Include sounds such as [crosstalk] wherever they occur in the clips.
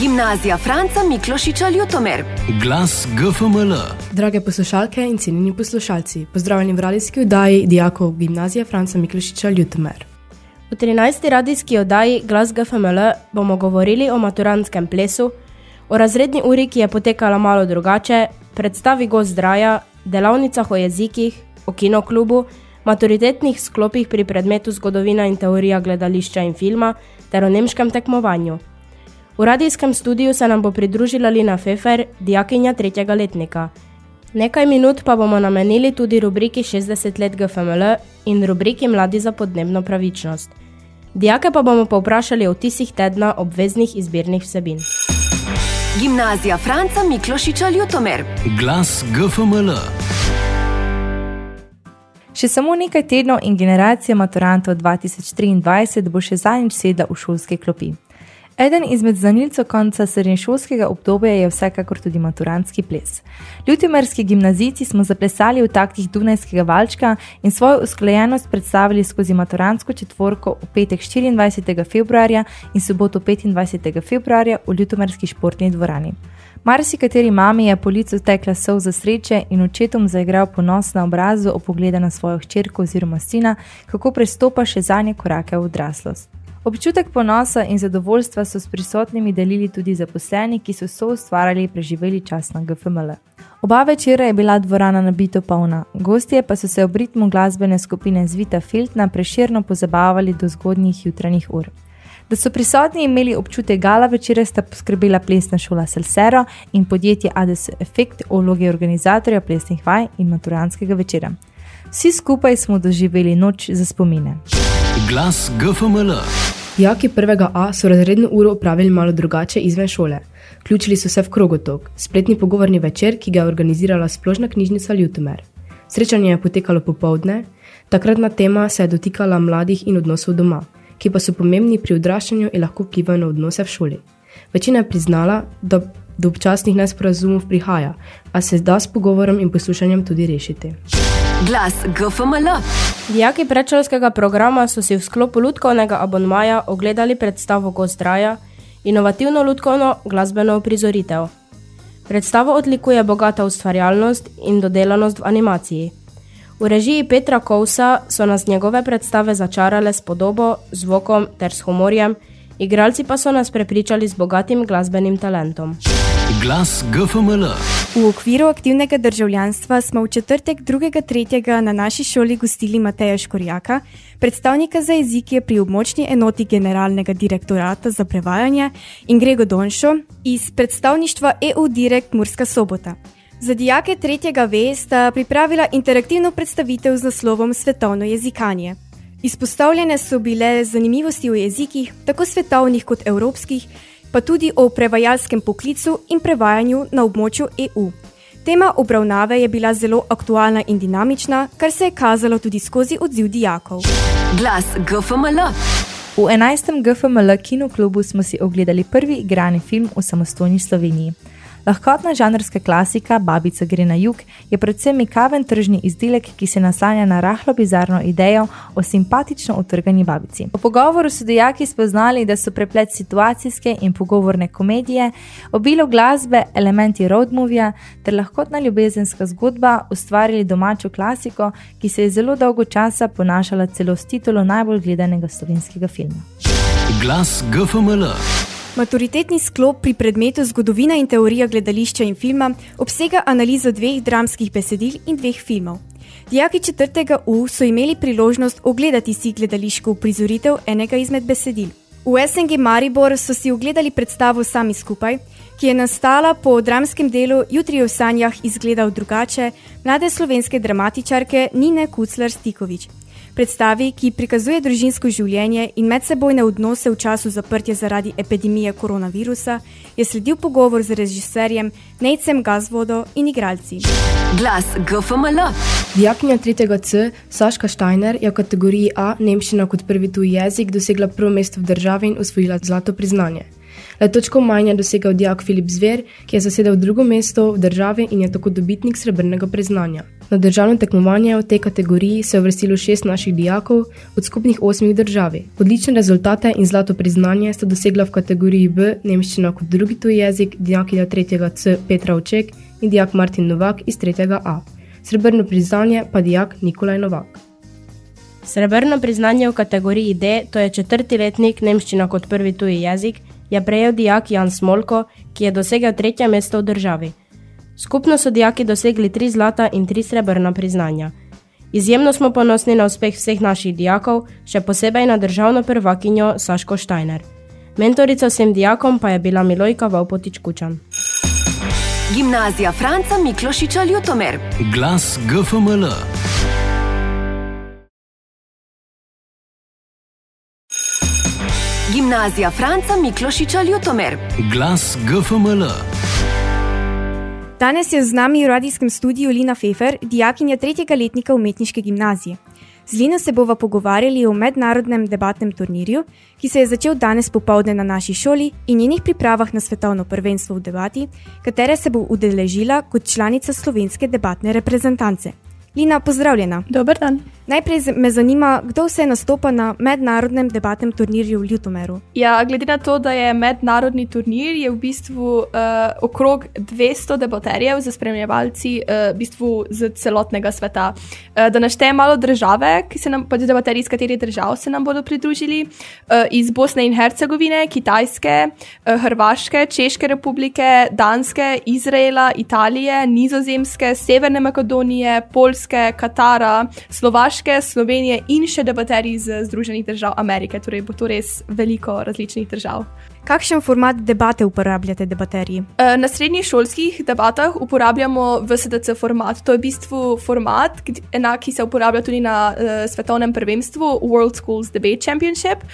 Gimnazija Franca Miklošiča Ljutomer. Glas GFML. Drage poslušalke in cenjeni poslušalci, pozdravljeni v radijski oddaji dijakov Gimnazije Franca Miklošiča Ljutomer. V 13. radijski oddaji Glas GFML bomo govorili o maturantskem plesu, o razredni uri, ki je potekala malo drugače, predstavi gost zdraja, delavnicah o jezikih, o kinoklubu, maturitetnih sklopih pri predmetu zgodovina in teorija gledališča in filma ter o nemškem tekmovanju. V radijskem studiu se nam bo pridružila Lina Fefer, dijakinja tretjega letnika. Nekaj minut pa bomo namenili tudi rubriki 60 let GFML in rubriki Mladi za podnebno pravičnost. Dijake pa bomo povprašali o tisih tedna obveznih izbirnih vsebin. Gimnazija Franca Miklošiča Ljutomer. Glas GFML. Še samo nekaj tednov in generacija maturantov 2023 bo še zadnjič sedla v šolske klopi. Eden izmed zanilcev konca srednješolskega obdobja je vsekakor tudi maturantski ples. Ljutimerski gimnazijci smo zaplesali v taktih Dunajskega valčka in svojo usklajenost predstavili skozi maturantsko četvorko v petek 24. februarja in soboto 25. februarja v Ljutimerski športni dvorani. Marsi kateri mami je po licu tekla sol za sreče in očetom zaigral ponos na obrazu ob pogledu na svojo hčerko oziroma sina, kako prestopa še zadnje korake v odraslost. Občutek ponosa in zadovoljstva so s prisotnimi delili tudi zaposleni, ki so so ustvarjali preživeli čas na GFML. Oba večera je bila dvorana nabito polna, gostje pa so se ob ritmu glasbene skupine Zvita Filtna preširno pozabavali do zgodnjih jutranjih ur. Da so prisotni imeli občutek gala večera, sta poskrbela plesna šola Salsero in podjetje ADS Effect o vlogi organizatorja plesnih vaj in maturanskega večera. Vsi skupaj smo doživeli noč za spomine. Glas GFML. Dijaki prvega A so razredno uro upravili malo drugače izven šole. Vključili so se v krogotok, spletni pogovorni večer, ki ga je organizirala splošna knjižnica Ljutomer. Srečanje je potekalo popovdne, takratna tema se je dotikala mladih in odnosov doma, ki pa so pomembni pri odraščanju in lahko vplivajo na odnose v šoli. Večina je priznala, da do občasnih nesporazumov prihaja, a se da s pogovorom in poslušanjem tudi rešiti. Glas GFML. Dijaki predšolskega programa so si v sklopu lutkovnega abonmaja ogledali predstavo Gozdraja, inovativno lutkovno glasbeno uprizoritev. Predstavo odlikuje bogata ustvarjalnost in dodelanost v animaciji. V režiji Petra Kousa so nas njegove predstave začarale s podobo, zvokom ter s humorjem, igralci pa so nas prepričali z bogatim glasbenim talentom. Glas GFML. V okviru aktivnega državljanstva smo v četrtek 2.3. na naši šoli gostili Mateja Škorjaka, predstavnika za jezike pri območni enoti Generalnega direktorata za prevajanje in Grego Donšo iz predstavništva EU Direkt Murska sobota. Za dijake tretjega V sta pripravila interaktivno predstavitev z naslovom Svetovno jezikanje. Izpostavljene so bile zanimivosti o jezikih, tako svetovnih kot evropskih, pa tudi o prevajalskem poklicu in prevajanju na območju EU. Tema obravnave je bila zelo aktualna in dinamična, kar se je kazalo tudi skozi odziv dijakov. Glas GFML. V 11. GFML kinoklubu smo si ogledali prvi igrani film v samostojni Sloveniji. Lahkotna žanrska klasika Babica gre na jug je predvsem mikaven tržni izdelek, ki se naslanja na rahlo bizarno idejo o simpatično utrgani babici. Po pogovoru so dejaki spoznali, da so preplet situacijske in pogovorne komedije, obilo glasbe, elementi road movija ter lahkotna ljubezenska zgodba ustvarili domačo klasiko, ki se je zelo dolgo časa ponašala celo s titulo najbolj gledanega slovenskega filma. Glas GFML. Maturitetni sklop pri predmetu Zgodovina in teorija gledališča in filma obsega analizo dveh dramskih besedil in dveh filmov. Dijaki četrtega U so imeli priložnost ogledati si gledališko uprizoritev enega izmed besedil. V SNG Maribor so si ogledali predstavo sami skupaj, ki je nastala po dramskem delu Jutri v sanjah izgledal drugače mlade slovenske dramatičarke Nine Kucler-Stikovič. Predstavi, ki prikazuje družinsko življenje in medsebojne odnose v času zaprtja zaradi epidemije koronavirusa, je sledil pogovor z režiserjem Nejcem Gazvodo in igralci. Glas GFML. Dijakinja 3. C, Saška Steiner, je v kategoriji A nemščina kot prvi tuji jezik dosegla prvo mesto v državi in osvojila zlato priznanje. Le točko manj je dosegal dijak Filip Zver, ki je zasedel drugo mesto v državi in je tako dobitnik srebrnega priznanja. Na državno tekmovanje v tej kategoriji se je uvrstilo šest naših dijakov od skupnih osmih državi. Odlične rezultate in zlato priznanje sta dosegla v kategoriji B nemščina kot drugi tuji jezik, dijakinja tretjega C Petra Oček in dijak Martin Novak iz tretjega A. Srebrno priznanje pa dijak Nikolaj Novak. Srebrno priznanje v kategoriji D, to je četrti letnik nemščina kot prvi tuji jezik, je prejel dijak Jan Smolko, ki je dosegel tretje mesto v državi. Skupno so dijaki dosegli tri zlata in tri srebrna priznanja. Izjemno smo ponosni na uspeh vseh naših dijakov, še posebej na državno prvakinjo Saško Štajner. Mentorica vsem dijakom pa je bila Milojka Vaupotič Kučan. Gimnazija Franca Miklošiča Ljutomer. Glas GFML. Gimnazija Franca Miklošiča Ljutomer. Glas GFML. Danes je z nami v radijskem studiu Lina Fefer, dijakinja tretjega letnika umetniške gimnazije. Z Lino se bova pogovarjali o mednarodnem debatnem turnirju, ki se je začel danes popovdne na naši šoli in njenih pripravah na svetovno prvenstvo v debati, katere se bo udeležila kot članica slovenske debatne reprezentance. Lina, pozdravljena. Dober dan. Najprej me zanima, kdo vse nastopa na mednarodnem debatnem turnirju v Ljutomeru. Ja, glede na to, da je mednarodni turnir, je v bistvu uh, okrog 200 debaterjev za spremljevalci uh, v bistvu z celotnega sveta. Uh, da naštejem malo države, ki se nam, pač debaterji iz katerih držav se nam bodo pridružili, uh, iz Bosne in Hercegovine, Kitajske, uh, Hrvaške, Češke republike, Danske, Izraela, Italije, Nizozemske, Severne Makedonije, Polske, Katara, Slovaške. Slovenije in še debaterji iz Združenih držav Amerike. Torej bo to res veliko različnih držav. Kakšen format debate uporabljate, debaterji? Eh, na srednjih šolskih debatah uporabljamo VSDC format. To je v bistvu format, enak, ki se uporablja tudi na uh, svetovnem prvenstvu World Schools Debate Championship.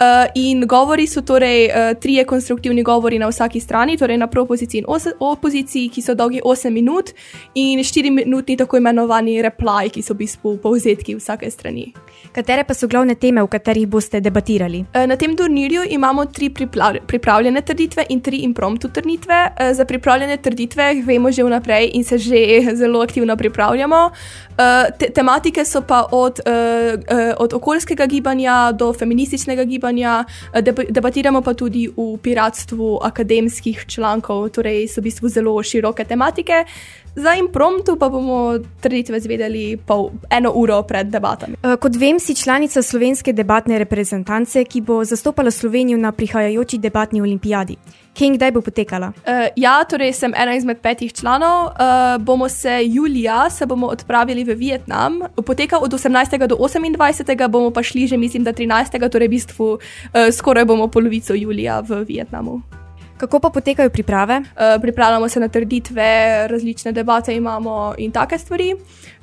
Uh, in govori so torej uh, trije konstruktivni govori na vsaki strani, torej na propoziciji in opoziciji, ki so dolgi 8 minut, in 4 minutni tako imenovani reply, ki so v bistvu povzetki vsake strani. Katere pa so glavne teme, v katerih boste debatirali? Uh, na tem turnirju imamo tri pripravljene trditve in tri impromptu trditve. Za pripravljene trditve vemo že vnaprej in se že [laughs] zelo aktivno pripravljamo. Te tematike so pa od, od okoljskega gibanja do feminističnega gibanja gibanja, eh, debatiramo pa tudi v piratstvu akademskih člankov, torej so v bistvu zelo široke tematike. Za impromptu pa bomo trditve zvedeli pol eno uro pred debatami. Eh, kot vem, si članica slovenske debatne reprezentance, ki bo zastopala Slovenijo na prihajajoči debatni olimpijadi. Kje in kdaj bo potekala? Uh, ja, torej sem ena izmed petih članov. Uh, bomo se julija se bomo odpravili v Vietnam. Poteka od 18. do 28. bomo pa šli že, mislim, da 13. torej v bistvu uh, skoraj bomo polovico julija v Vietnamu. Kako pa potekajo priprave? Uh, pripravljamo se na trditve, različne debate imamo in take stvari.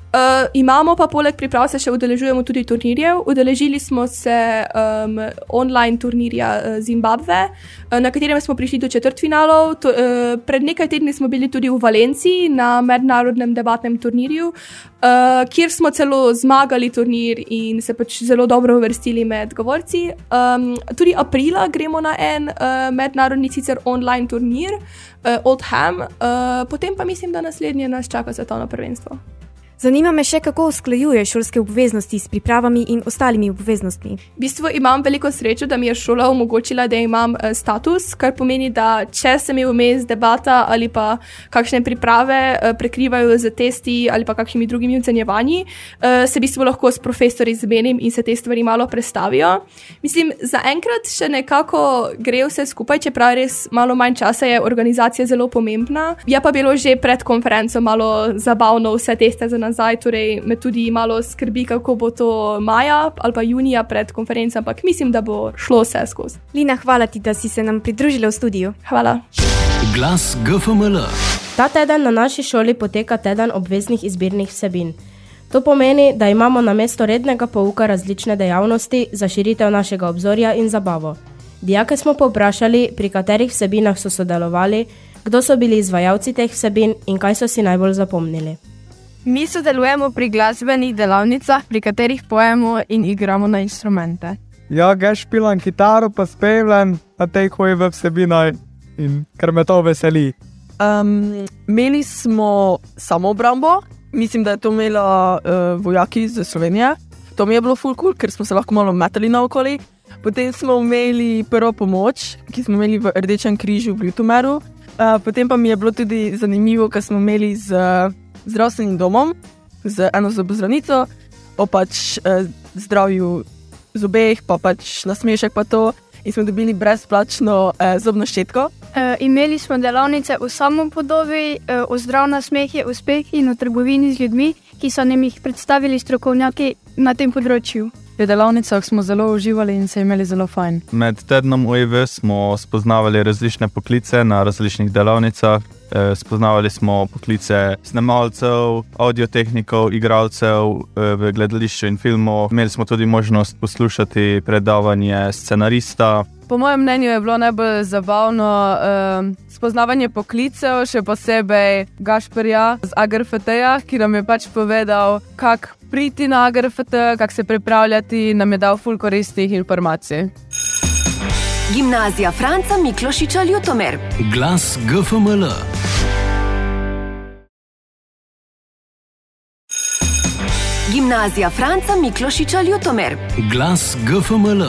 Uh, imamo pa poleg priprav se še udeležujemo tudi turnirjev. Udeležili smo se um, online turnirja uh, Zimbabve, uh, na katerem smo prišli do četrtfinalov. To, uh, pred nekaj tedni smo bili tudi v Valenciji na mednarodnem debatnem turnirju, uh, kjer smo celo zmagali turnir in se pač zelo dobro uvrstili med govorci. Um, tudi aprila gremo na en uh, mednarodni, sicer online turnir, uh, Old Ham, uh, potem pa mislim, da naslednje nas čaka svetovno prvenstvo. Zanima me še, kako usklajuje šolske obveznosti s pripravami in ostalimi obveznostmi. V bistvu imam veliko srečo, da mi je šola omogočila, da imam uh, status, kar pomeni, da če se mi vmes debata ali pa kakšne priprave uh, prekrivajo z testi ali pa kakšnimi drugimi ocenjevanji, uh, se v bistvu lahko s profesori zmenim in se te stvari malo prestavijo. Mislim, zaenkrat še nekako gre vse skupaj, čeprav res malo manj časa je organizacija zelo pomembna. Je pa bilo že pred konferenco malo zabavno vse teste za nas nazaj, torej me tudi malo skrbi, kako bo to maja ali pa junija pred konferenco, ampak mislim, da bo šlo vse skozi. Lina, hvala ti, da si se nam pridružila v studiu. Hvala. Glas GFML. Ta teden na naši šoli poteka teden obveznih izbirnih vsebin. To pomeni, da imamo na mesto rednega pouka različne dejavnosti za širitev našega obzorja in zabavo. Dijake smo povprašali, pri katerih vsebinah so sodelovali, kdo so bili izvajalci teh vsebin in kaj so si najbolj zapomnili. Mi sodelujemo pri glasbenih delavnicah, pri katerih pojemo in igramo na instrumente. Ja, ga špilam kitaro, pa spevljem, a te hoji v vsebino in ker me to veseli. Um, imeli smo samo obrambo, mislim, da je to imelo uh, vojaki iz Slovenije. To mi je bilo full cool, ker smo se lahko malo metali naokoli. Potem smo imeli prvo pomoč, ki smo imeli v Rdečem križu v Ljutomeru. Uh, potem pa mi je bilo tudi zanimivo, ker smo imeli z uh, zdravstvenim domom, z eno zobozdravnico, o pač uh, zdravju zobeh, pa pač nasmešek pa to. In smo dobili brezplačno uh, zobno ščetko. Uh, imeli smo delavnice o samopodobi, uh, o zdravju smehu, uspehi in o trgovini z ljudmi, ki so nam jih predstavili strokovnjaki na tem področju. V delavnicah smo zelo uživali in se imeli zelo fajn. Med tednom UEV smo spoznavali različne poklice na različnih delavnicah. E, spoznavali smo poklice snemalcev, audiotehnikov, igralcev e, v gledališču in filmu. Imeli smo tudi možnost poslušati predavanje scenarista, Po mojem mnenju je bilo najbolj zabavno um, spoznavanje poklicev, še posebej Gašperja z AGRFT-ja, ki nam je pač povedal, kako priti na AGRFT, kako se pripravljati, nam je dal ful koristnih informacij. Gimnazija Franca Miklošiča Ljutomer. Glas GFML. Gimnazija Franca Miklošiča Ljutomer. Glas GFML.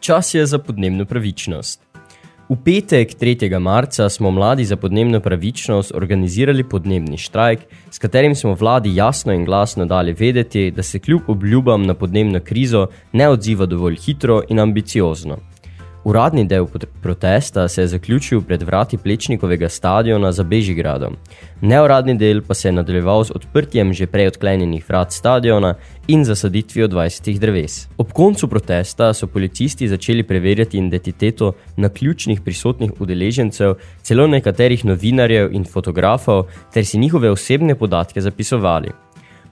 Čas je za podnebno pravičnost. V petek 3. marca smo mladi za podnebno pravičnost organizirali podnebni štrajk, s katerim smo vladi jasno in glasno dali vedeti, da se kljub obljubam na podnebno krizo ne odziva dovolj hitro in ambiciozno. Uradni del protesta se je zaključil pred vrati Plečnikovega stadiona za Bežigradom. Neuradni del pa se je nadaljeval z odprtjem že prej odklenjenih vrat stadiona in zasaditvijo 20 dreves. Ob koncu protesta so policisti začeli preverjati identiteto na ključnih prisotnih udeležencev, celo nekaterih novinarjev in fotografov, ter si njihove osebne podatke zapisovali.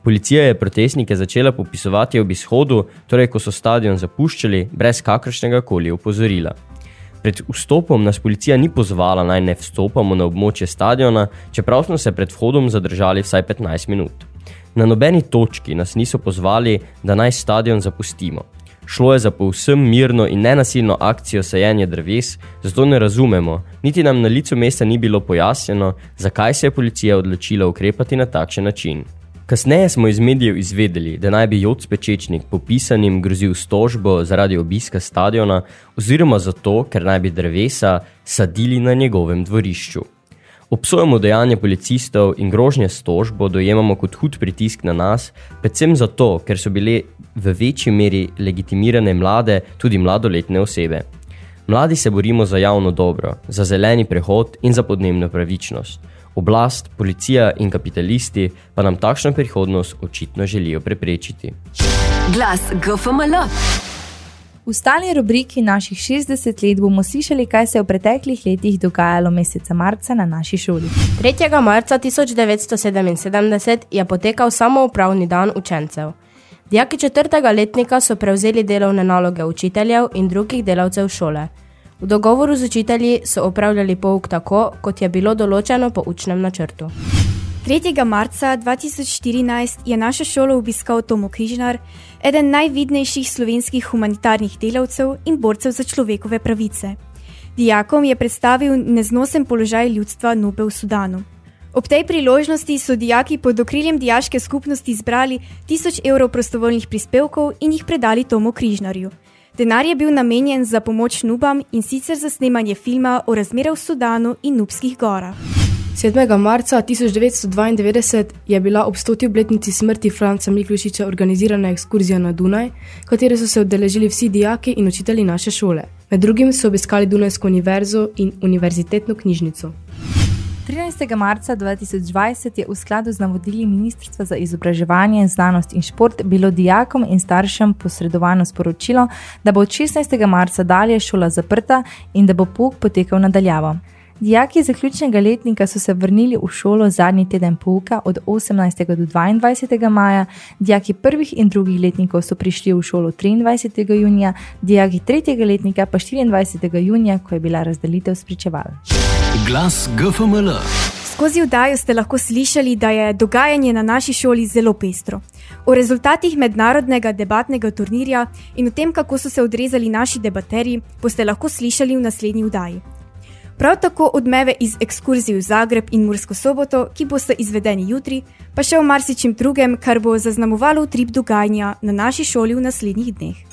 Policija je protestnike začela popisovati ob izhodu, torej ko so stadion zapuščali, brez kakršnega koli opozorila. Pred vstopom nas policija ni pozvala naj ne vstopamo na območje stadiona, čeprav smo se pred vhodom zadržali vsaj 15 minut. Na nobeni točki nas niso pozvali, da naj stadion zapustimo. Šlo je za povsem mirno in nenasilno akcijo sajenja dreves, zato ne razumemo, niti nam na licu mesta ni bilo pojasnjeno, zakaj se je policija odločila ukrepati na takšen način. Kasneje smo iz medijev izvedeli, da naj bi Joc Pečečnik popisanim grozil stožbo zaradi obiska stadiona oziroma zato, ker naj bi drevesa sadili na njegovem dvorišču. Obsojamo dejanje policistov in grožnje stožbo dojemamo kot hud pritisk na nas, predvsem zato, ker so bile v večji meri legitimirane mlade, tudi mladoletne osebe. Mladi se borimo za javno dobro, za zeleni prehod in za podnebno pravičnost. Oblast, policija in kapitalisti pa nam takšno prihodnost očitno želijo preprečiti. Glas GFML. V stalni rubriki naših 60 let bomo slišali, kaj se je v preteklih letih dogajalo meseca marca na naši šoli. 3. marca 1977 je potekal samoupravni dan učencev. Dijaki četrtega letnika so prevzeli delovne naloge učiteljev in drugih delavcev šole. V dogovoru z učitelji so opravljali pouk tako, kot je bilo določeno po učnem načrtu. 3. marca 2014 je našo šolo obiskal Tomo Križnar, eden najvidnejših slovenskih humanitarnih delavcev in borcev za človekove pravice. Dijakom je predstavil neznosen položaj ljudstva Nube v Sudanu. Ob tej priložnosti so dijaki pod okriljem dijaške skupnosti zbrali 1000 evrov prostovoljnih prispevkov in jih predali Tomu Križnarju. Denar je bil namenjen za pomoč Nubam in sicer za snemanje filma o razmerah v Sudanu in Nubskih gorah. 7. marca 1992 je bila ob 100. obletnici smrti Franca Miklošiča organizirana ekskurzija na Dunaj, katere so se odeležili vsi dijaki in učitelji naše šole. Med drugim so obiskali Dunajsko univerzo in univerzitetno knjižnico. 13. marca 2020 je v skladu z navodili Ministrstva za izobraževanje, znanost in šport bilo dijakom in staršem posredovano sporočilo, da bo od 16. marca dalje šola zaprta in da bo pouk potekal nadaljavo. Dijaki zaključnega letnika so se vrnili v šolo zadnji teden pouka od 18. do 22. maja, dijaki prvih in drugih letnikov so prišli v šolo 23. junija, dijaki tretjega letnika pa 24. junija, ko je bila razdelitev spričeval. Glas GFML. Skozi vdajo ste lahko slišali, da je dogajanje na naši šoli zelo pestro. O rezultatih mednarodnega debatnega turnirja in o tem, kako so se odrezali naši debaterji, boste lahko slišali v naslednji vdaji. Prav tako odmeve iz ekskurzij v Zagreb in Mursko soboto, ki boste izvedeni jutri, pa še o marsičem drugem, kar bo zaznamovalo utrip dogajanja na naši šoli v naslednjih dneh.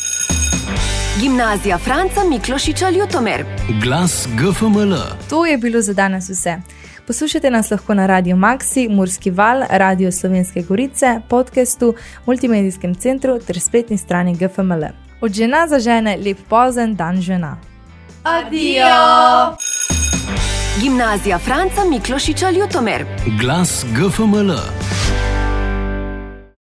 Gimnazija Franca Miklošiča Ljutomer. Glas GFML. To je bilo za danes vse. Poslušajte nas lahko na Radio Maxi, Murski val, Radio Slovenske Gorice, podkastu, multimedijskem centru ter spletni strani GFML. Od žena za žene lep pozen dan žena. Adijo! Gimnazija Franca Miklošiča Ljutomer. Glas GFML.